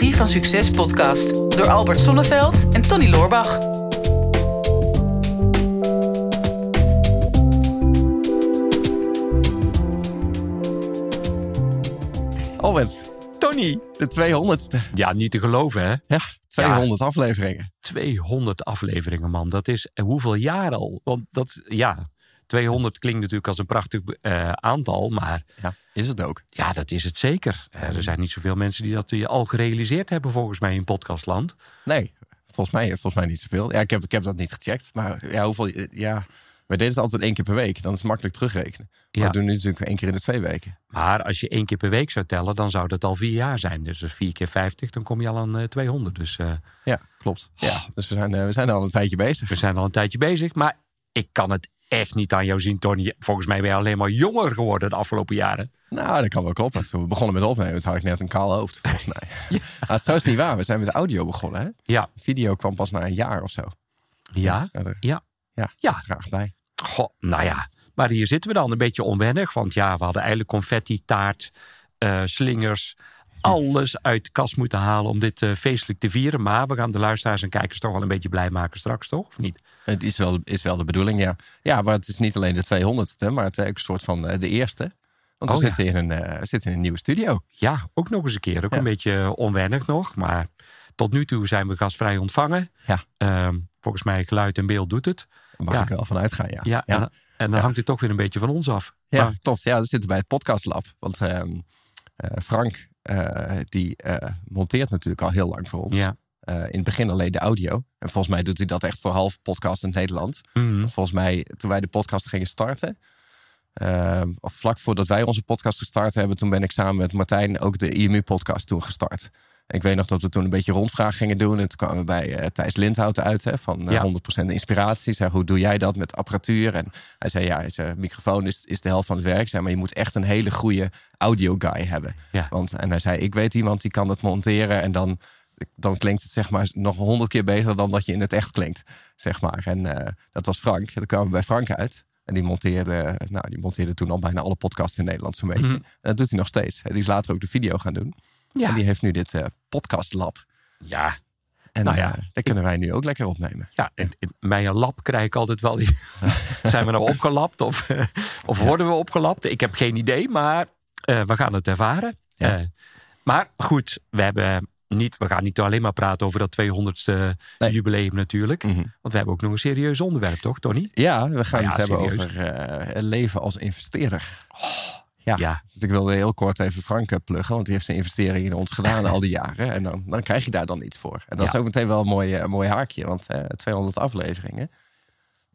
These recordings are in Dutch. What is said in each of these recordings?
Psychologie van Succes podcast door Albert Sonneveld en Tony Loorbach. Albert, Tony. de 200ste. Ja, niet te geloven, hè? Ja, 200 afleveringen. 200 afleveringen, man. Dat is en hoeveel jaar al? Want dat, ja, 200 klinkt natuurlijk als een prachtig eh, aantal, maar Ja, is het ook. ja, dat is het zeker. Eh, er zijn niet zoveel mensen die dat eh, al gerealiseerd hebben, volgens mij, in podcastland. Nee, volgens mij, volgens mij niet zoveel. Ja, ik heb, ik heb dat niet gecheckt. Maar ja, hoeveel, ja, wij deden het altijd één keer per week. Dan is het makkelijk terugrekenen. Maar Ja. we doen nu natuurlijk één keer in de twee weken. Maar als je één keer per week zou tellen, dan zou dat al vier jaar zijn. Dus vier keer 50, dan kom je al aan eh, 200. Dus Ja, klopt. Ja, dus we zijn, we zijn al een tijdje bezig. we zijn al een tijdje bezig. Maar ik kan het echt niet aan jou zien, Tony. Volgens mij ben je alleen maar jonger geworden de afgelopen jaren. Nou, dat kan wel kloppen. Toen we begonnen met opnemen, toen had ik net een kaal hoofd, volgens mij. Dat is trouwens niet waar. We zijn met audio begonnen, hè? Ja. Video kwam pas na een jaar of zo. Ja? Ja, er- Ja. ja, Ja. graag bij. Goh, nou ja. Maar hier zitten we dan een beetje onwennig. Want ja, we hadden eigenlijk confetti, taart, eh, slingers. Alles uit de kast moeten halen om dit eh, feestelijk te vieren. Maar we gaan de luisteraars en kijkers toch wel een beetje blij maken straks, toch? Of niet? Het is wel, is wel de bedoeling, ja. Ja, maar het is niet alleen de 200ste, maar het is ook een soort van eh, de eerste. Want we, Oh, ja. zitten in een, eh, we zitten in een nieuwe studio. Ja, ook nog eens een keer. Ook Ja. een beetje onwennig nog. Maar tot nu toe zijn we gastvrij ontvangen. Ja. Ehm, volgens mij geluid en beeld doet het. Daar mag Ja. ik wel van uitgaan, ja. Ja. En, en dan hangt het toch weer een beetje van ons af. Ja, Maar- klopt. Ja, we zitten bij het podcastlab. Want ehm, eh, Frank, eh, die eh, monteert natuurlijk al heel lang voor ons. ja. Eh, in het begin alleen de audio. En volgens mij doet hij dat echt voor half podcast in Nederland. Mhm. Volgens mij, toen wij de podcast gingen starten... ehm, of vlak voordat wij onze podcast gestart hebben... toen ben ik samen met Martijn ook de IMU-podcast toen gestart. Ik weet nog dat we toen een beetje rondvraag gingen doen. En toen kwamen we bij eh, Thijs Lindhout uit hè, van eh, Ja. 100% inspiratie. Zei, hoe doe jij dat met apparatuur? En hij zei, ja, hij zei, microfoon is, is de helft van het werk. Zei, maar je moet echt een hele goede audio guy hebben. Ja. Want, en hij zei, ik weet iemand die kan het monteren en dan, dan klinkt het zeg maar nog honderd keer beter dan dat je in het echt klinkt. Zeg maar. En eh, dat was Frank. Dan kwamen we bij Frank uit. En die monteerde, nou, die monteerde toen al bijna alle podcasts in Nederland zo'n beetje. Mhm. En dat doet hij nog steeds. Die is later ook de video gaan doen. Ja. En die heeft nu dit eh, podcast lab. ja, En Nou ja, eh, daar kunnen wij nu ook lekker opnemen. Ja, in, in mijn lab krijg ik altijd wel die. Zijn we nou opgelapt of, of worden we opgelapt? Ik heb geen idee, maar we gaan het ervaren. Ja. Maar goed, we, hebben niet, we gaan niet alleen maar praten over dat 200ste Nee. jubileum natuurlijk. Mhm. Want we hebben ook nog een serieus onderwerp, toch, Tony? Ja, we gaan Nou ja, het hebben over eh, het leven als investeerder. Ja. Ja. Dus ik wilde heel kort even Frank eh, pluggen, want die heeft zijn investering in ons gedaan al die jaren. En dan, dan krijg je daar dan iets voor. En dat Ja. is ook meteen wel een mooi, eh, een mooi haakje, want eh 200 afleveringen.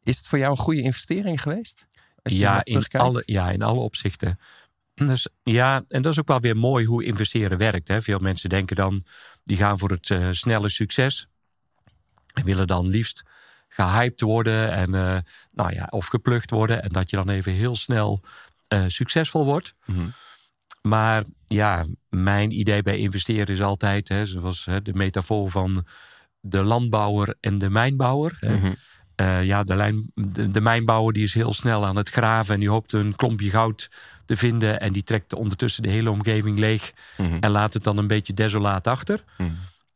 Is het voor jou een goede investering geweest? Als je Ja in, alle, ja, in alle opzichten. Dus, ja, en dat is ook wel weer mooi hoe investeren werkt. Hè. Veel mensen denken dan, die gaan voor het eh, snelle succes. En willen dan liefst gehyped worden en, eh, nou ja, of geplukt worden. En dat je dan even heel snel eh, succesvol wordt. Mhm. Maar ja, mijn idee bij investeren is altijd, hè, zoals hè, de metafoor van de landbouwer en de mijnbouwer. hè. Mhm. Eh, ja, de, lijn, de, de mijnbouwer die is heel snel aan het graven en die hoopt een klompje goud te vinden. En die trekt ondertussen de hele omgeving leeg Mhm. en laat het dan een beetje desolaat achter. Mhm.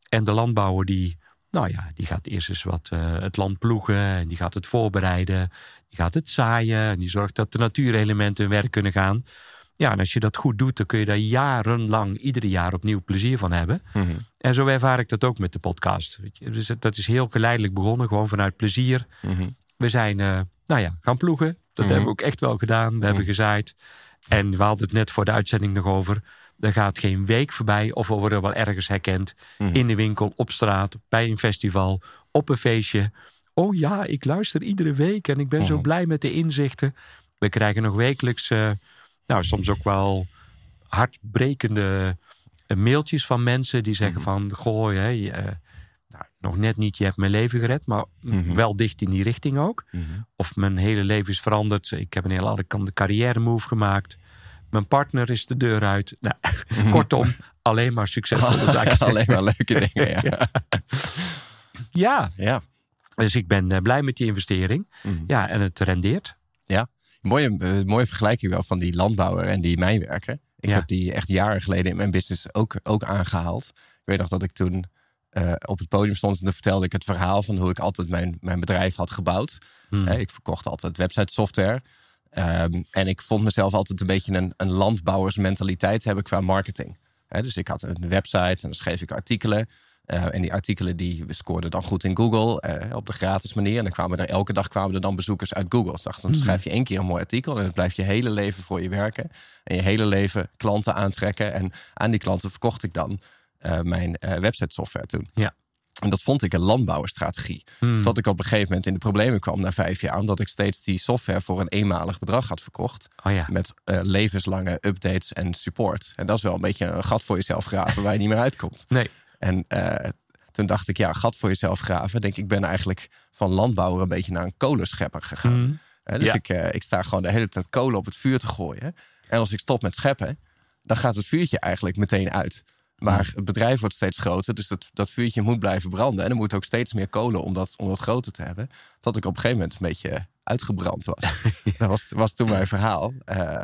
En de landbouwer die, nou ja, die gaat eerst eens wat eh, het land ploegen en die gaat het voorbereiden. Die gaat het zaaien en die zorgt dat de natuurelementen hun werk kunnen gaan. Ja, en als je dat goed doet, dan kun je daar jarenlang, iedere jaar opnieuw plezier van hebben. Mhm. En zo ervaar ik dat ook met de podcast. Weet je. Dus dat is heel geleidelijk begonnen, gewoon vanuit plezier. Mhm. We zijn, eh, nou ja, gaan ploegen. Dat Mhm. hebben we ook echt wel gedaan. We hebben gezaaid. En we hadden het net voor de uitzending nog over. Er gaat geen week voorbij of we worden wel ergens herkend. In de winkel, op straat, bij een festival, op een feestje. Oh ja, ik luister iedere week en ik ben zo blij met de inzichten. We krijgen nog wekelijks, eh, nou soms ook wel hartbrekende eh, mailtjes van mensen die zeggen van... Goh, hè, je, eh, nou, nog net niet, je hebt mijn leven gered, maar Mhm. wel dicht in die richting ook. Mhm. Of mijn hele leven is veranderd. Ik heb een hele andere carrière move gemaakt. Mijn partner is de deur uit. Nou, kortom, alleen maar succesvolle zaken. Alleen maar leuke dingen, ja. Ja, ja. dus ik ben eh, blij met die investering. Mhm. Ja, en het rendeert. Mooie, eh, mooie vergelijking wel van die landbouwer en die mijnwerker. Ik Ja. heb die echt jaren geleden in mijn business ook, ook aangehaald. Ik weet nog dat ik toen eh, op het podium stond en dan vertelde ik het verhaal van hoe ik altijd mijn, mijn bedrijf had gebouwd. Hmm. Ik verkocht altijd website software. Ehm, en ik vond mezelf altijd een beetje een, een landbouwersmentaliteit hebben qua marketing. Dus ik had een website en dan schreef ik artikelen. Eh, en die artikelen die scoorden dan goed in Google eh, op de gratis manier. En dan kwamen er elke dag kwamen er dan bezoekers uit Google. Dus dacht, dan schrijf je één keer een mooi artikel en het blijft je hele leven voor je werken. En je hele leven klanten aantrekken. En aan die klanten verkocht ik dan eh, mijn website software toen. Ja. En dat vond ik een landbouwerstrategie. Hmm. Tot ik op een gegeven moment in de problemen kwam na vijf jaar. Omdat ik steeds die software voor een eenmalig bedrag had verkocht. Oh ja. Met levenslange updates en support. En dat is wel een beetje een gat voor jezelf graven waar je niet meer uitkomt. Nee. En eh, toen dacht ik, ja, gat voor jezelf graven. Denk ik, ben eigenlijk van landbouwer een beetje naar een kolenschepper gegaan. Eh, dus Ja. ik, eh, ik sta gewoon de hele tijd kolen op het vuur te gooien. En als ik stop met scheppen, dan gaat het vuurtje eigenlijk meteen uit. Maar het bedrijf wordt steeds groter, dus dat, dat vuurtje moet blijven branden. En er moet ook steeds meer kolen om dat, om dat groter te hebben. Dat ik op een gegeven moment een beetje uitgebrand was. Dat was, was toen mijn verhaal. Eh,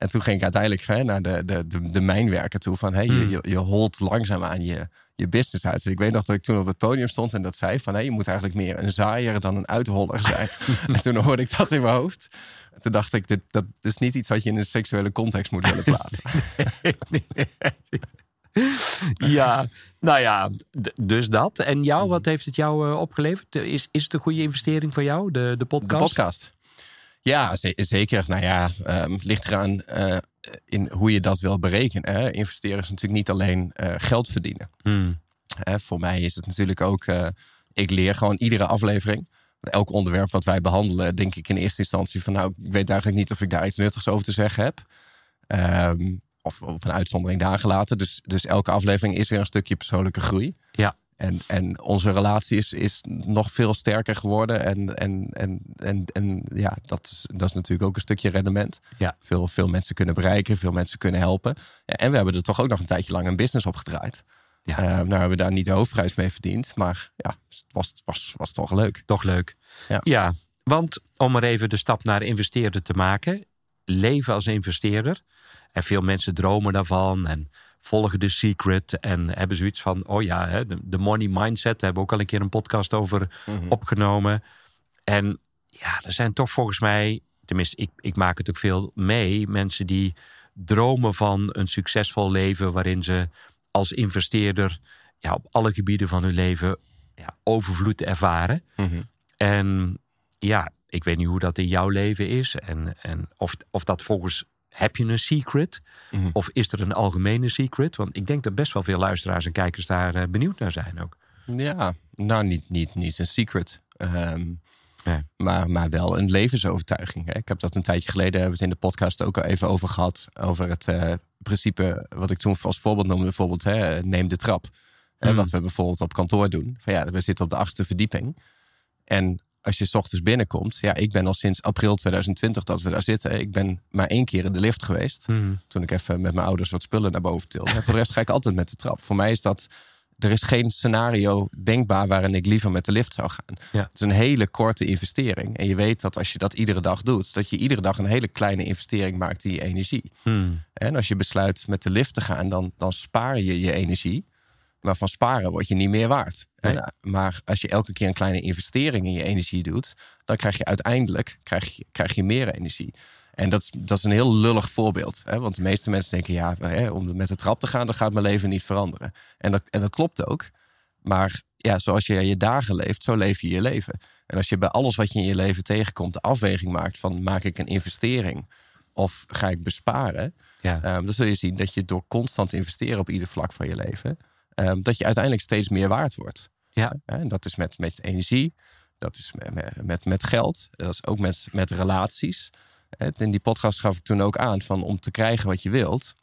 en toen ging ik uiteindelijk hè, naar de, de, de, de mijnwerken toe. Van hey, je, je, je holt langzaam aan je, je business uit. Ik weet nog dat ik toen op het podium stond en dat zei van... Hey, je moet eigenlijk meer een zaaier dan een uitholler zijn. en toen hoorde ik dat in mijn hoofd. En toen dacht ik, dit, dat is niet iets wat je in een seksuele context moet willen plaatsen. ja, nou ja, dus dat. En jou, wat heeft het jou eh, opgeleverd? Is, is het een goede investering voor jou, de, de podcast? De podcast. Ja, ze- zeker. Nou ja, ehm, ligt eraan eh, in hoe je dat wil berekenen. Hè. Investeren is natuurlijk niet alleen eh, geld verdienen. Hmm. Voor mij is het natuurlijk ook, eh, ik leer gewoon iedere aflevering. Elk onderwerp wat wij behandelen, denk ik in eerste instantie van nou, ik weet eigenlijk niet of ik daar iets nuttigs over te zeggen heb. Ehm, of op een uitzondering daar gelaten. Dus, dus elke aflevering is weer een stukje persoonlijke groei. Ja. En, en onze relatie is, is nog veel sterker geworden. En, en, en, en, en ja, dat is, dat is natuurlijk ook een stukje rendement. Ja. Veel, veel mensen kunnen bereiken, veel mensen kunnen helpen. Ja, en we hebben er toch ook nog een tijdje lang een business op gedraaid. Ja. Eh, nou hebben we daar niet de hoofdprijs mee verdiend. Maar ja, het was, was, was toch leuk. Toch leuk. Ja. want om maar even de stap naar investeerder te maken. Leven als investeerder. En veel mensen dromen daarvan en volgen de secret. En hebben zoiets van, oh ja, hè, de, de money mindset. Daar hebben we ook al een keer een podcast over opgenomen. En ja, er zijn toch volgens mij, tenminste, ik, ik maak het ook veel mee. Mensen die dromen van een succesvol leven waarin ze als investeerder ja, op alle gebieden van hun leven ja, overvloed ervaren. Mhm. En ja, ik weet niet hoe dat in jouw leven is. En, en of, of dat volgens. Heb je een secret? Mhm. Of is er een algemene secret? Want ik denk dat best wel veel luisteraars en kijkers daar eh, benieuwd naar zijn ook. Ja, nou niet, niet, niet een secret. Ehm, Nee. maar, maar wel een levensovertuiging. Hè. Ik heb dat een tijdje geleden, hebben we het in de podcast ook al even over gehad. Over het eh, principe, wat ik toen als voorbeeld noemde, bijvoorbeeld, hè, neem de trap. Hè, Mm. wat we bijvoorbeeld op kantoor doen. Van ja, we zitten op de achtste verdieping. En als je 's ochtends binnenkomt, ja, ik ben al sinds april 2020 dat we daar zitten. Ik ben maar één keer in de lift geweest. Toen ik even met mijn ouders wat spullen naar boven tilde. En voor de rest ga ik altijd met de trap. Voor mij is dat. Er is geen scenario denkbaar waarin ik liever met de lift zou gaan. Ja. Het is een hele korte investering. En je weet dat als je dat iedere dag doet, dat je iedere dag een hele kleine investering maakt in je energie. Hmm. En als je besluit met de lift te gaan, dan, dan spaar je je energie. Maar van sparen word je niet meer waard. Nee. En, maar als je elke keer een kleine investering in je energie doet, dan krijg je uiteindelijk krijg je, krijg je meer energie. En dat, is- dat is een heel lullig voorbeeld. Hè? Want de meeste mensen denken, ja, hè, om met de trap te gaan, dan gaat mijn leven niet veranderen. En dat, en dat klopt ook. Maar ja, zoals je je dagen leeft, zo leef je je leven. En als je bij alles wat je in je leven tegenkomt de afweging maakt van maak ik een investering of ga ik besparen, Ja. Ehm, dan zul je zien dat je door constant te investeren op ieder vlak van je leven, ehm, dat je uiteindelijk steeds meer waard wordt. Ja. En dat is met, met energie, dat is met, met, met, geld, dat is ook met, met relaties. In die podcast gaf ik toen ook aan van om te krijgen wat je wilt,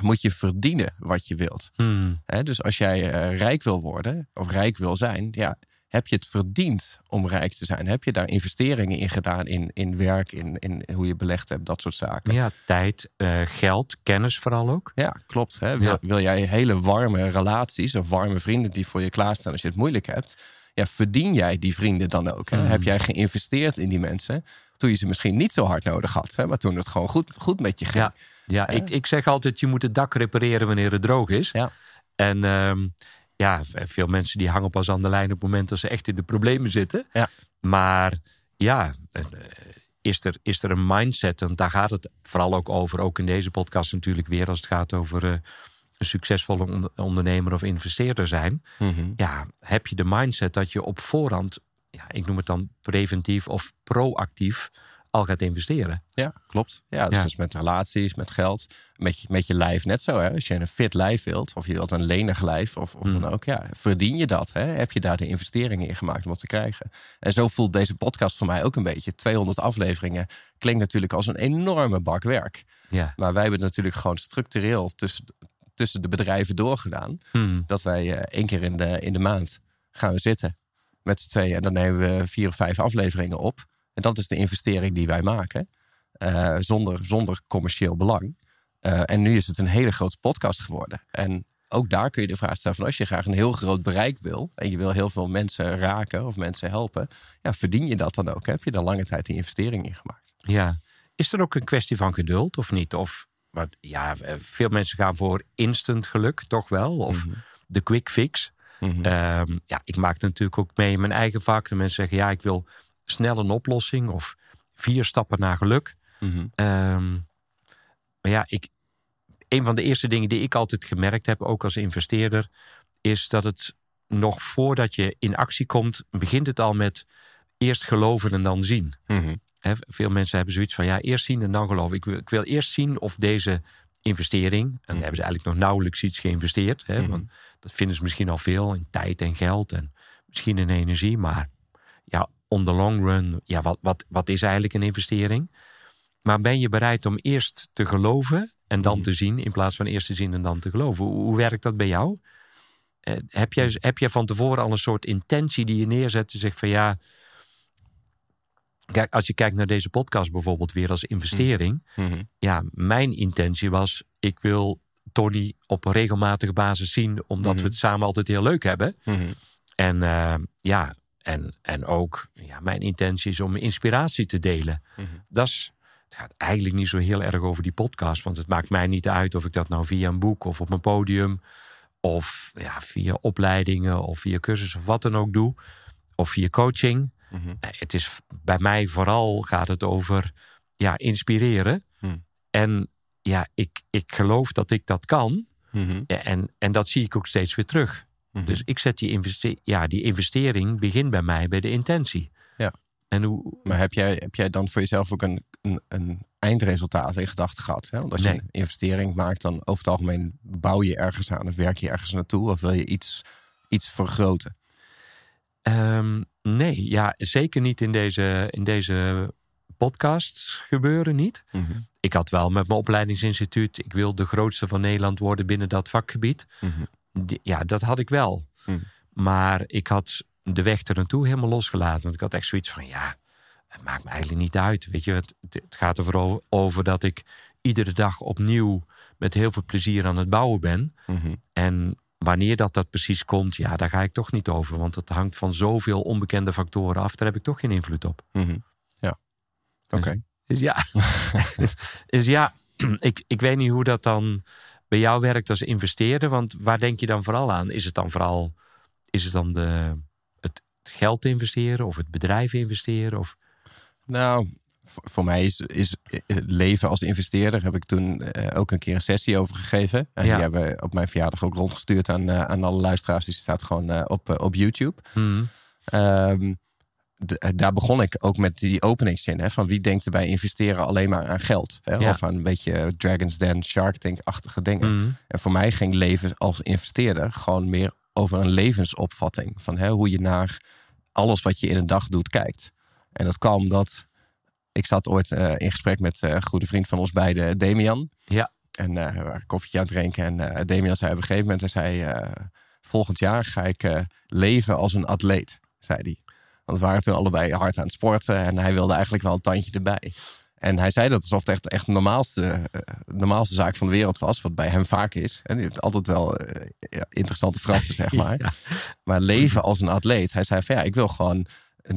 moet je verdienen wat je wilt. Hmm. Dus als jij eh, rijk wil worden of rijk wil zijn, ja, heb je het verdiend om rijk te zijn? Heb je daar investeringen in gedaan in, in werk, in, in hoe je belegd hebt, dat soort zaken? Ja, tijd, eh, geld, kennis vooral ook. Ja, klopt. Hè? Wil, Ja. wil jij hele warme relaties of warme vrienden die voor je klaarstaan als je het moeilijk hebt? Ja, verdien jij die vrienden dan ook? Hè? Mm. Heb jij geïnvesteerd in die mensen toen je ze misschien niet zo hard nodig had, hè? maar toen het gewoon goed, goed met je ging? Ja, ja ik, ik zeg altijd, je moet het dak repareren wanneer het droog is. Ja. En ehm, ja, veel mensen die hangen pas aan de lijn op het moment dat ze echt in de problemen zitten. Ja. Maar ja, eh, is er, is er een mindset, en daar gaat het vooral ook over, ook in deze podcast natuurlijk weer, als het gaat over eh, een succesvolle on- ondernemer of investeerder zijn. Mhm. Ja, heb je de mindset dat je op voorhand, ja, ik noem het dan preventief of proactief, al gaat investeren. Ja, klopt. Ja, dus Ja. met relaties, met geld, met je, met je lijf net zo. Hè? Als je een fit lijf wilt, of je wilt een lenig lijf, of, of Mm. dan ook, ja, verdien je dat? Hè? Heb je daar de investeringen in gemaakt om dat te krijgen? En zo voelt deze podcast voor mij ook een beetje. 200 afleveringen klinkt natuurlijk als een enorme bak werk. Ja. Maar wij hebben het natuurlijk gewoon structureel tussen, tussen de bedrijven doorgedaan. Hmm. Dat wij eh, één keer in de, in de maand gaan we zitten met z'n tweeën. En dan nemen we vier of vijf afleveringen op. En dat is de investering die wij maken. eh, zonder, zonder commercieel belang. Eh, en nu is het een hele grote podcast geworden. En ook daar kun je de vraag stellen van als je graag een heel groot bereik wil. En je wil heel veel mensen raken of mensen helpen. Ja, verdien je dat dan ook? Heb je daar lange tijd die investering in gemaakt? Ja. Is er ook een kwestie van geduld of niet? Of, maar, ja, eh, veel mensen gaan voor instant geluk, toch wel? Of de quick fix. Mhm. Ehm, ja, ik maak natuurlijk ook mee in mijn eigen vak. De mensen zeggen, ja, ik wil snel een oplossing of vier stappen naar geluk. Mhm. Ehm, maar ja, ik, een van de eerste dingen die ik altijd gemerkt heb, ook als investeerder, is dat het nog voordat je in actie komt, begint het al met eerst geloven en dan zien. Hè, veel mensen hebben zoiets van ja, eerst zien en dan geloven. Ik wil, ik wil eerst zien of deze investering, en dan hebben ze eigenlijk nog nauwelijks iets geïnvesteerd, hè, Mhm. want dat vinden ze misschien al veel in tijd en geld en misschien in energie, maar on the long run, ja, wat, wat, wat is eigenlijk een investering? Maar ben je bereid om eerst te geloven en dan Mhm. te zien, in plaats van eerst te zien en dan te geloven? Hoe, hoe werkt dat bij jou? Eh, heb, jij, heb jij van tevoren al een soort intentie die je neerzet? Je zegt van ja. Kijk, als je kijkt naar deze podcast bijvoorbeeld weer als investering. Mhm. Ja, mijn intentie was: ik wil Tony op een regelmatige basis zien, omdat Mhm. we het samen altijd heel leuk hebben. Mhm. En eh, ja, en, en ook ja, mijn intentie is om inspiratie te delen. Mhm. Dat is, het gaat eigenlijk niet zo heel erg over die podcast. Want het maakt mij niet uit of ik dat nou via een boek of op een podium. Of ja, via opleidingen of via cursussen of wat dan ook doe. Of via coaching. Mhm. Het is bij mij vooral gaat het over ja, inspireren. Hmm. En ja, ik, ik geloof dat ik dat kan. Mhm. En, en dat zie ik ook steeds weer terug. Mhm. Dus ik zet die, investe ja, die investering begint bij mij bij de intentie. Ja. En hoe. Maar heb jij, heb jij dan voor jezelf ook een, een, een eindresultaat in gedachten gehad? Hè? Want als je een investering maakt, dan over het algemeen bouw je ergens aan of werk je ergens naartoe of wil je iets, iets vergroten? Ehm, nee, ja, zeker niet in deze, in deze podcast gebeuren niet. Mhm. Ik had wel met mijn opleidingsinstituut, ik wil de grootste van Nederland worden binnen dat vakgebied. Mhm. Ja, dat had ik wel. Hmm. Maar ik had de weg er naartoe helemaal losgelaten. Want ik had echt zoiets van, ja, het maakt me eigenlijk niet uit. Weet je, het, het gaat er vooral over dat ik iedere dag opnieuw met heel veel plezier aan het bouwen ben. Mhm. En wanneer dat, dat precies komt, ja, daar ga ik toch niet over. Want het hangt van zoveel onbekende factoren af. Daar heb ik toch geen invloed op. Mhm. Ja. Oké. Dus ja, dus ja ik, ik weet niet hoe dat dan bij jou werkt als investeerder. Want waar denk je dan vooral aan? Is het dan vooral is het dan de, het, het geld investeren of het bedrijf investeren? Of, Nou, voor, mij is, is het leven als investeerder heb ik toen eh, ook een keer een sessie over gegeven. En Ja. die hebben op mijn verjaardag ook rondgestuurd aan, eh, aan alle luisteraars. Dus die staat gewoon eh, op, eh, op YouTube. Hmm, Ehm, de- eh, daar begon ik ook met die openingszin. Hè, van wie denkt er bij investeren alleen maar aan geld? Hè, Ja. Of aan een beetje Dragon's Den, Shark Tank-achtige dingen. hmm, En voor mij ging leven als investeerder gewoon meer over een levensopvatting. Van hè, hoe je naar alles wat je in een dag doet kijkt. En dat kwam omdat ik zat ooit eh, in gesprek met eh, een goede vriend van ons beiden, Damian. Ja. En eh, we waren een koffietje aan het drinken. En Damian zei op een gegeven moment, hij zei, volgend jaar ga ik leven als een atleet, zei hij. Want we waren toen allebei hard aan het sporten en hij wilde eigenlijk wel een tandje erbij. En hij zei dat alsof het echt, echt de normaalste, eh, normaalste zaak van de wereld was, wat bij hem vaak is. En hij heeft altijd wel eh, ja, interessante frasen, zeg maar. Ja. Maar leven als een atleet. Hij zei van ja, ik wil gewoon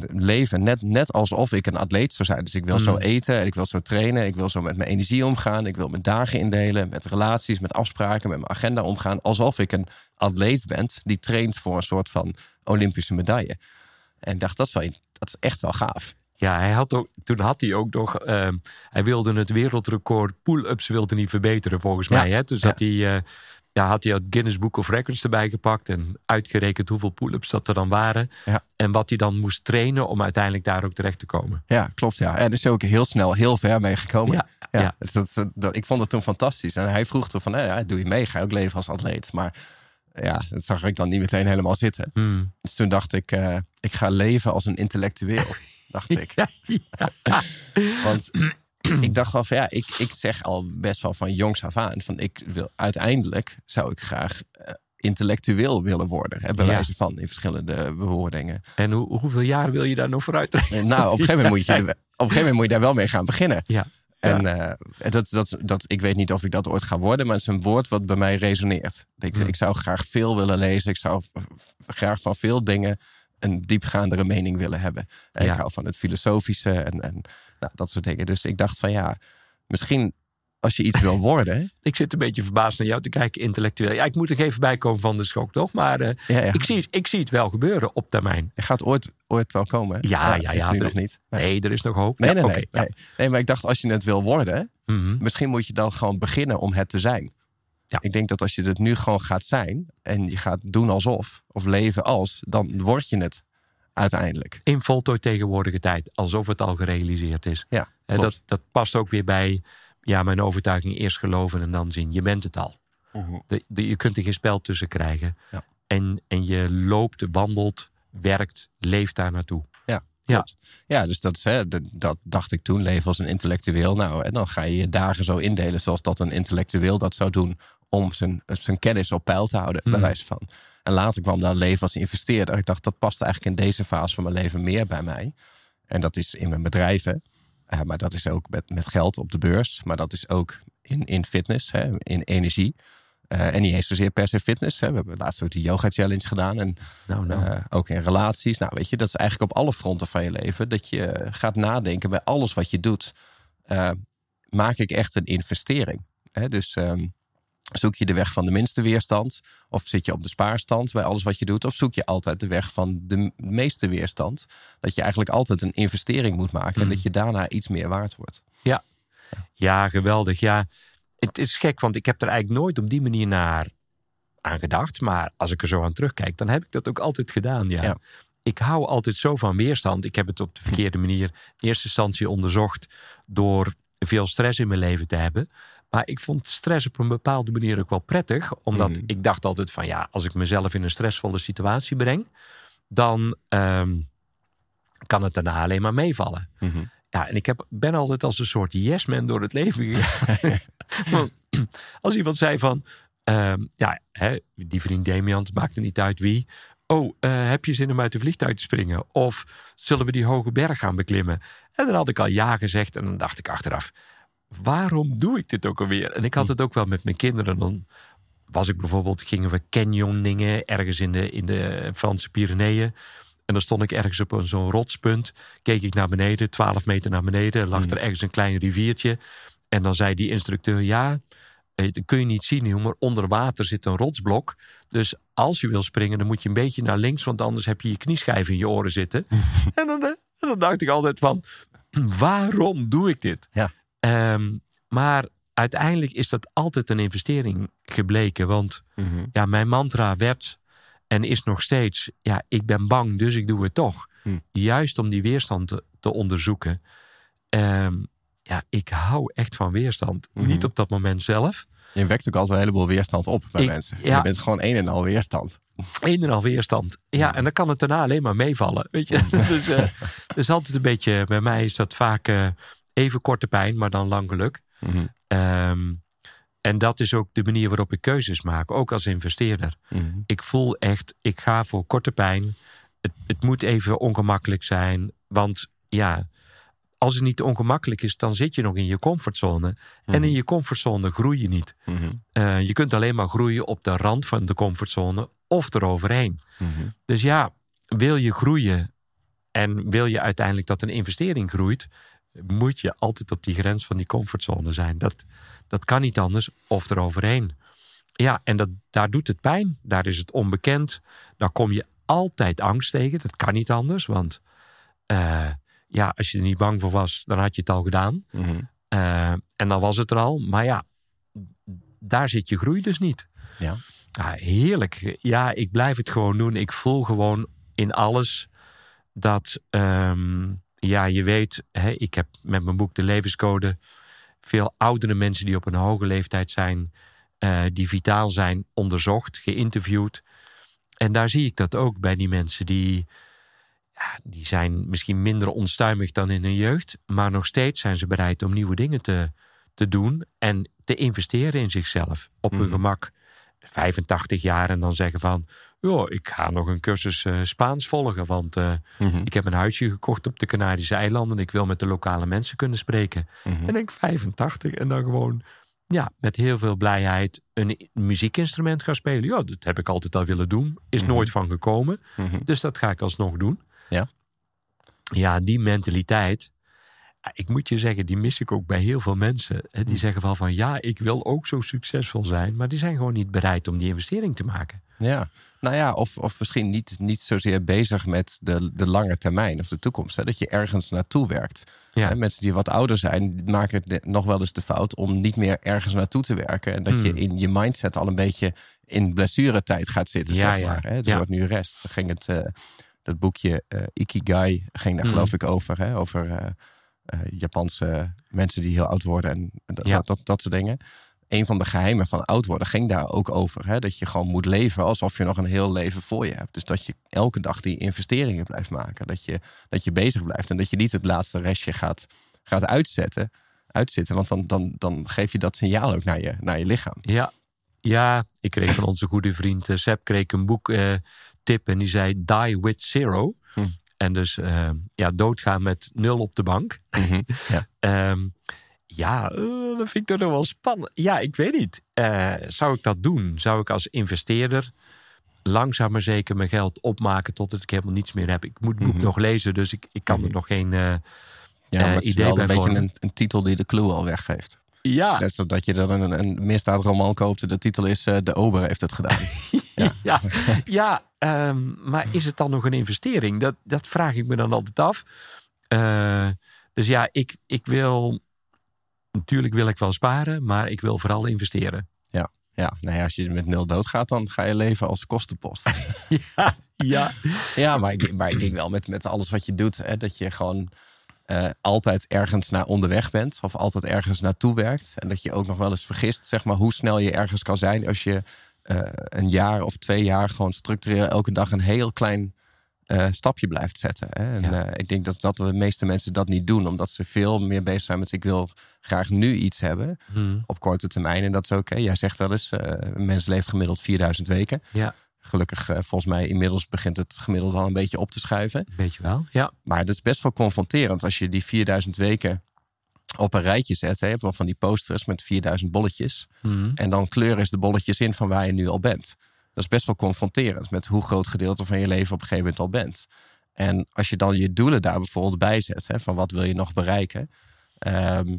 leven net, net alsof ik een atleet zou zijn. Dus ik wil zo Mm. eten, ik wil zo trainen, ik wil zo met mijn energie omgaan, ik wil mijn dagen indelen, met relaties, met afspraken, met mijn agenda omgaan, alsof ik een atleet ben die traint voor een soort van Olympische medaille. En dacht, dat wel, dat is echt wel gaaf. Ja, hij had ook, toen had hij ook nog. ehm, hij wilde het wereldrecord pull-ups wilde niet verbeteren, volgens Ja, mij. Hè? Dus ja. had hij. eh, ja, had hij het Guinness Book of Records erbij gepakt en uitgerekend hoeveel pull-ups dat er dan waren. Ja. En wat hij dan moest trainen om uiteindelijk daar ook terecht te komen. Ja, klopt. Ja. En is ook heel snel heel ver mee gekomen. Ja, Ja, ja. Dus dat, dat, ik vond het toen fantastisch. En hij vroeg toen van, eh, ja, doe je mee? Ga je ook leven als atleet? Maar ja, dat zag ik dan niet meteen helemaal zitten. Hmm. Dus toen dacht ik, eh, ik ga leven als een intellectueel, dacht ik. Ja, ja. Want ik dacht wel van, ja, ik, ik zeg al best wel van jongs af aan... van ik wil uiteindelijk, zou ik graag eh, intellectueel willen worden. Hè, bij Ja. wijze van, in verschillende bewoordingen. En hoe, hoeveel jaar wil je daar nog vooruit nou, op een gegeven moment moet je, op een gegeven moment moet je daar wel mee gaan beginnen. Ja. En eh, dat, dat, dat, ik weet niet of ik dat ooit ga worden, maar het is een woord wat bij mij resoneert. Ik, Hmm. ik zou graag veel willen lezen. Ik zou graag van veel dingen een diepgaandere mening willen hebben. En Ja. Ik hou van het filosofische en, en nou, dat soort dingen. Dus ik dacht van ja, misschien als je iets wil worden. Ik zit een beetje verbaasd naar jou te kijken, intellectueel. Ja, ik moet er even bij komen van de schok, toch? Maar eh, Ja, ja. ik, zie, ik zie het wel gebeuren op termijn. Je gaat ooit, ooit wel komen. Ja, ja, is ja, Nu er- nog niet. Nee, Nee, er is nog hoop. nee, Ja, nee. nee, ja. nee. nee, maar ik dacht als je het wil worden, Mhm. misschien moet je dan gewoon beginnen om het te zijn. Ja. Ik denk dat als je het nu gewoon gaat zijn en je gaat doen alsof, of leven als, dan word je het uiteindelijk. in voltooid tegenwoordige tijd, alsof het al gerealiseerd is. Ja, En dat, dat past ook weer bij ja, mijn overtuiging: eerst geloven en dan zien. Je bent het al. De, de- je kunt er geen spel tussen krijgen. Ja. En, en je loopt, wandelt, werkt, leeft daar naartoe. Ja, Ja. Ja, dus dat, is, hè, dat, dat dacht ik toen, leven als een intellectueel. Nou, en dan ga je je dagen zo indelen zoals dat een intellectueel dat zou doen om zijn, zijn kennis op peil te houden, bij Mm. wijze van. En later kwam daar leven als investeerder. Ik dacht, dat past eigenlijk in deze fase van mijn leven meer bij mij. En dat is in mijn bedrijven. Maar dat is ook met, met geld op de beurs. Maar dat is ook in, in fitness, hè, in energie. Eh, en niet eens zozeer per se fitness. Hè. We hebben laatst ook die yoga challenge gedaan. En Nou, nou. eh, ook in relaties. Nou, weet je, dat is eigenlijk op alle fronten van je leven. Dat je gaat nadenken bij alles wat je doet. eh, maak ik echt een investering? Hè, dus ehm, zoek je de weg van de minste weerstand? Of zit je op de spaarstand bij alles wat je doet? Of zoek je altijd de weg van de meeste weerstand? Dat je eigenlijk altijd een investering moet maken. En dat je daarna iets meer waard wordt. Ja, geweldig. Ja, het is gek, want ik heb er eigenlijk nooit op die manier naar aan gedacht. Maar als ik er zo aan terugkijk, dan heb ik dat ook altijd gedaan. Ja. Ja. Ik hou altijd zo van weerstand. Ik heb het op de verkeerde manier in eerste instantie onderzocht door veel stress in mijn leven te hebben. Maar ik vond stress op een bepaalde manier ook wel prettig. Omdat Mhm. ik dacht altijd van ja, als ik mezelf in een stressvolle situatie breng, dan ehm, kan het daarna alleen maar meevallen. Ja, en ik heb, ben altijd als een soort yes-man door het leven gegaan. Want als iemand zei van, ehm, ja, hè, die vriend Damian, het maakt er niet uit wie. Oh, eh, heb je zin om uit de vliegtuig te springen? Of zullen we die hoge berg gaan beklimmen? En dan had ik al ja gezegd en dan dacht ik achteraf, waarom doe ik dit ook alweer? En ik had het ook wel met mijn kinderen. Dan was ik bijvoorbeeld, gingen we canyoningen ergens in de, in de Franse Pyreneeën. En dan stond ik ergens op een- zo'n rotspunt. Keek ik naar beneden, 12 meter naar beneden. Lag er ergens een klein riviertje. En dan zei die instructeur: Ja, eh, dat kun je niet zien, maar onder water zit een rotsblok. Dus als je wil springen, dan moet je een beetje naar links, want anders heb je je knieschijf in je oren zitten. en, dan, eh, en dan dacht ik altijd van: waarom doe ik dit? Ja. Ehm, maar uiteindelijk is dat altijd een investering gebleken. Want ja, mijn mantra werd en is nog steeds: ja, ik ben bang, dus ik doe het toch. Hm. Juist om die weerstand te, te onderzoeken. Ehm, ja, ik hou echt van weerstand. Mhm. Niet op dat moment zelf. Je wekt ook altijd een heleboel weerstand op bij Ik- mensen. ja. Je bent gewoon een en al weerstand. Een en al weerstand. Ja, en dan kan het daarna alleen maar meevallen. Weet je? dus het is altijd een beetje, bij mij is dat vaak eh, even korte pijn, maar dan lang geluk. Mhm. Ehm, en dat is ook de manier waarop ik keuzes maak, ook als investeerder. Mhm. Ik voel echt, ik ga voor korte pijn. Het, het moet even ongemakkelijk zijn. Want ja, als het niet ongemakkelijk is, dan zit je nog in je comfortzone. En in je comfortzone groei je niet. Mhm. Eh, je kunt alleen maar groeien op de rand van de comfortzone of eroverheen. Mhm. Dus ja, wil je groeien, en wil je uiteindelijk dat een investering groeit, moet je altijd op die grens van die comfortzone zijn. Dat, dat kan niet anders of eroverheen. Ja, en dat, daar doet het pijn. Daar is het onbekend. Daar kom je altijd angst tegen. Dat kan niet anders, want uh, ja, als je er niet bang voor was, dan had je het al gedaan. Mhm. Uh, en dan was het er al. Maar ja, daar zit je groei dus niet. Ja. Ja, heerlijk. Ja, ik blijf het gewoon doen. Ik voel gewoon in alles dat, ehm, ja, je weet, hè, ik heb met mijn boek De Levenscode veel oudere mensen die op een hoge leeftijd zijn, uh, die vitaal zijn, onderzocht, geïnterviewd. En daar zie ik dat ook bij die mensen die, ja, die zijn misschien minder onstuimig dan in hun jeugd, maar nog steeds zijn ze bereid om nieuwe dingen te, te doen en te investeren in zichzelf op hun Mhm. gemak. 85 jaar en dan zeggen van, ja, ik ga nog een cursus eh, Spaans volgen, want eh, Mhm. ik heb een huisje gekocht op de Canarische eilanden en ik wil met de lokale mensen kunnen spreken. Mhm. En ik 85 en dan gewoon ja, met heel veel blijheid een muziekinstrument gaan spelen. Ja, dat heb ik altijd al willen doen. Is Mhm. nooit van gekomen. Dus dat ga ik alsnog doen. Ja. Ja, die mentaliteit. Ja, Ik moet je zeggen, die mis ik ook bij heel veel mensen. Hè, Die Mhm. zeggen wel van ja, ik wil ook zo succesvol zijn. Maar die zijn gewoon niet bereid om die investering te maken. Ja, nou ja, of, of misschien niet, niet zozeer bezig met de, de lange termijn of de toekomst. Hè? Dat je ergens naartoe werkt. Ja. Hè, Mensen die wat ouder zijn, maken de- nog wel eens de fout om niet meer ergens naartoe te werken. En dat je Hmm. in je mindset al een beetje in blessuretijd gaat zitten, Ja, zeg ja. maar. Hè? Het Ja. wordt nu rest. Ging het, eh, dat boekje eh, Ikigai ging daar Hmm. geloof ik over. Hè? Over eh, Japanse mensen die heel oud worden en dat, Ja. dat, dat, dat soort dingen een van de geheimen van oud worden ging daar ook over. Hè? Dat je gewoon moet leven alsof je nog een heel leven voor je hebt. Dus dat je elke dag die investeringen blijft maken. Dat je, dat je bezig blijft en dat je niet het laatste restje gaat, gaat uitzetten. Uitzitten, want dan, dan, dan geef je dat signaal ook naar je, naar je lichaam. Ja, ja ik kreeg van onze goede vriend eh, Sepp kreeg een boek eh, tip en die zei Die with Zero. Hm. En dus eh, ja, doodgaan met nul op de bank. Ja. Ehm, ja, eh, dat vind ik toch nog wel spannend. Ja, ik weet niet. Eh, zou ik dat doen? Zou ik als investeerder langzaam maar zeker mijn geld opmaken totdat ik helemaal niets meer heb? Ik moet het boek Mhm. nog lezen, dus ik, ik kan er Mhm. nog geen eh, Ja, maar het is idee wel bij een beetje een, een titel die de clue al weggeeft. Ja, is net zodat je dan een, een misdaadroman koopt de titel is eh, De Ober heeft het gedaan. ja, Ja. ja, ehm, maar is het dan nog een investering? Dat, dat vraag ik me dan altijd af. Eh, dus ja, ik, ik wil. Natuurlijk wil ik wel sparen, maar ik wil vooral investeren. ja, nou ja, als je met nul doodgaat, dan ga je leven als kostenpost. Ja, ja. Ja, maar ik, maar ik denk wel met, met alles wat je doet, hè, dat je gewoon eh, altijd ergens naar onderweg bent. Of altijd ergens naartoe werkt. En dat je ook nog wel eens vergist, zeg maar, hoe snel je ergens kan zijn als je eh, een jaar of twee jaar gewoon structureel elke dag een heel klein eh, stapje blijft zetten. Hè. En Ja. ik denk dat, dat de meeste mensen dat niet doen, omdat ze veel meer bezig zijn met ik wil graag nu iets hebben Hm, op korte termijn. En dat is oké. Jij zegt wel eens, een mens leeft gemiddeld 4000 weken. Ja, Gelukkig, eh, volgens mij, inmiddels begint het gemiddeld al een beetje op te schuiven. weet je wel. Ja, Maar het is best wel confronterend als je die 4000 weken op een rijtje zet. Hè. Je hebt wel van die posters met 4000 bolletjes. Hm, En dan kleuren is de bolletjes in van waar je nu al bent. Dat is best wel confronterend met hoe groot gedeelte van je leven op een gegeven moment al bent. En als je dan je doelen daar bijvoorbeeld bij zet, hè, van wat wil je nog bereiken, ehm,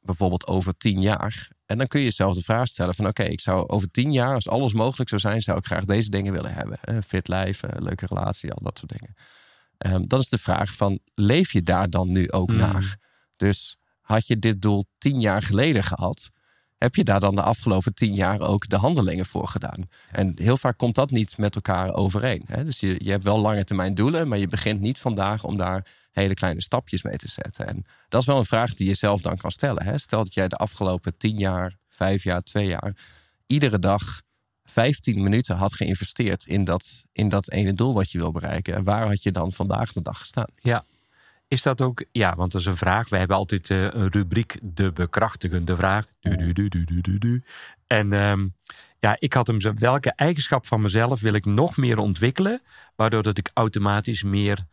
bijvoorbeeld over tien jaar. En dan kun je jezelf de vraag stellen van oké, ik zou over tien jaar, als alles mogelijk zou zijn, zou ik graag deze dingen willen hebben. Een fit lijf, een leuke relatie, al dat soort dingen. Ehm, dan is de vraag van, leef je daar dan nu ook Hmm. naar? Dus had je dit doel tien jaar geleden gehad, heb je daar dan de afgelopen tien jaar ook de handelingen voor gedaan? En heel vaak komt dat niet met elkaar overeen. Hè? Dus je, je hebt wel lange termijn doelen, maar je begint niet vandaag om daar hele kleine stapjes mee te zetten. En dat is wel een vraag die je zelf dan kan stellen. Hè? Stel dat jij de afgelopen tien jaar, vijf jaar, twee jaar, iedere dag 15 minuten had geïnvesteerd in dat, in dat ene doel wat je wil bereiken. En waar had je dan vandaag de dag gestaan? ja. Is dat ook, ja, want dat is een vraag. We hebben altijd eh, een rubriek, de bekrachtigende vraag. Du, du, du. En ehm, ja, ik had hem zo, welke eigenschap van mezelf wil ik nog meer ontwikkelen, waardoor dat ik automatisch meer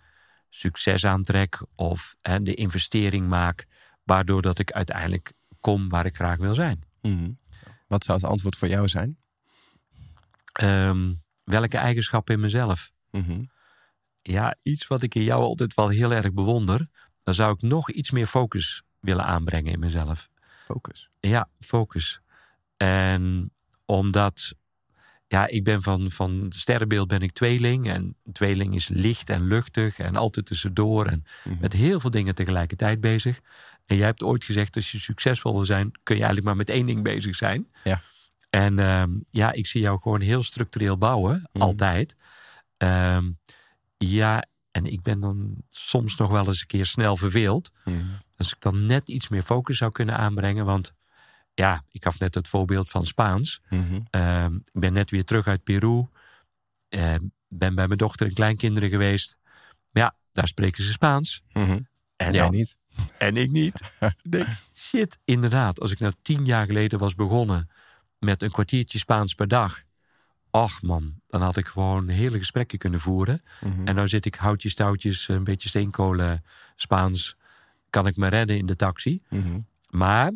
succes aantrek of hè, de investering maak, waardoor dat ik uiteindelijk kom waar ik graag wil zijn. Wat zou het antwoord voor jou zijn? Ehm, welke eigenschap in mezelf? Mhm. Ja, iets wat ik in jou altijd wel heel erg bewonder. Dan zou ik nog iets meer focus willen aanbrengen in mezelf. Focus. Ja, focus. En omdat, ja, ik ben van, van sterrenbeeld ben ik tweeling. En tweeling is licht en luchtig en altijd tussendoor. En Mhm. met heel veel dingen tegelijkertijd bezig. En jij hebt ooit gezegd, als je succesvol wil zijn, kun je eigenlijk maar met één ding bezig zijn. Ja. En ehm, ja, ik zie jou gewoon heel structureel bouwen, Mhm. altijd. Ehm, ja, en ik ben dan soms nog wel eens een keer snel verveeld. Mhm. Als ik dan net iets meer focus zou kunnen aanbrengen. Want ja, ik gaf net het voorbeeld van Spaans. Mhm. Ehm, ik ben net weer terug uit Peru. Ehm, ben bij mijn dochter en kleinkinderen geweest. Ja, daar spreken ze Spaans. Mhm. En, Jij dan- niet. en ik niet. Ik denk, shit, inderdaad. Als ik nou tien jaar geleden was begonnen met een kwartiertje Spaans per dag. Ach man, dan had ik gewoon hele gesprekken kunnen voeren. Mhm. En nou zit ik houtjes, touwtjes, een beetje steenkolen, Spaans. Kan ik me redden in de taxi. Mhm. Maar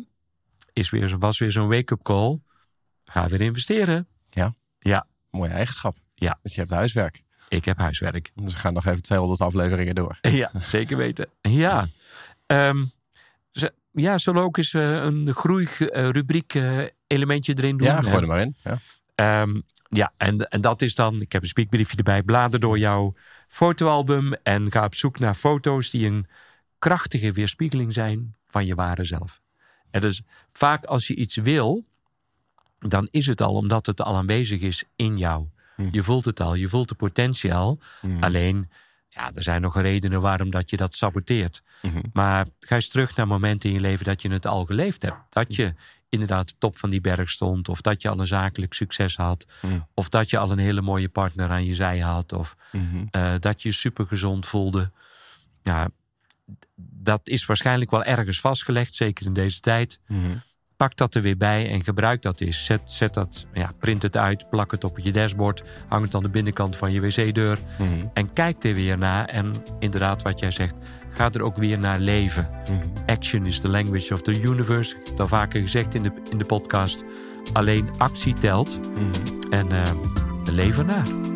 is weer, was weer zo'n wake-up call. Ga weer investeren. Mooie eigenschap. Ja. Dus je hebt huiswerk. Ik heb huiswerk. Dus we gaan nog even 200 afleveringen door. Ja, zeker weten. Ja. Z- ja, zullen we ook eens eh, een groeirubriek eh elementje erin doen? Ja, gooi er maar in. Ja. ehm, ja, en, en dat is dan, ik heb een speakbriefje erbij, blader door jouw fotoalbum en ga op zoek naar foto's die een krachtige weerspiegeling zijn van je ware zelf. En dus vaak als je iets wil, dan is het al omdat het al aanwezig is in jou. Hm. Je voelt het al, je voelt de potentie al. Mhm. Alleen, ja, er zijn nog redenen waarom dat je dat saboteert. Mhm. Maar ga eens terug naar momenten in je leven dat je het al geleefd hebt. Dat je inderdaad op top van die berg stond. Of dat je al een zakelijk succes had. Mhm. Of dat je al een hele mooie partner aan je zij had. Of Mhm. eh, dat je je supergezond voelde. Ja, dat is waarschijnlijk wel ergens vastgelegd. Zeker in deze tijd. Pak dat er weer bij en gebruik dat eens. Zet, zet dat, ja, print het uit, plak het op je dashboard. Hang het aan de binnenkant van je wc-deur. Mhm. En kijk er weer naar. En inderdaad, wat jij zegt, ga er ook weer naar leven. Mhm. Action is the language of the universe. Ik heb het al vaker gezegd in de, in de podcast. Alleen actie telt. Mhm. En eh leef ernaar.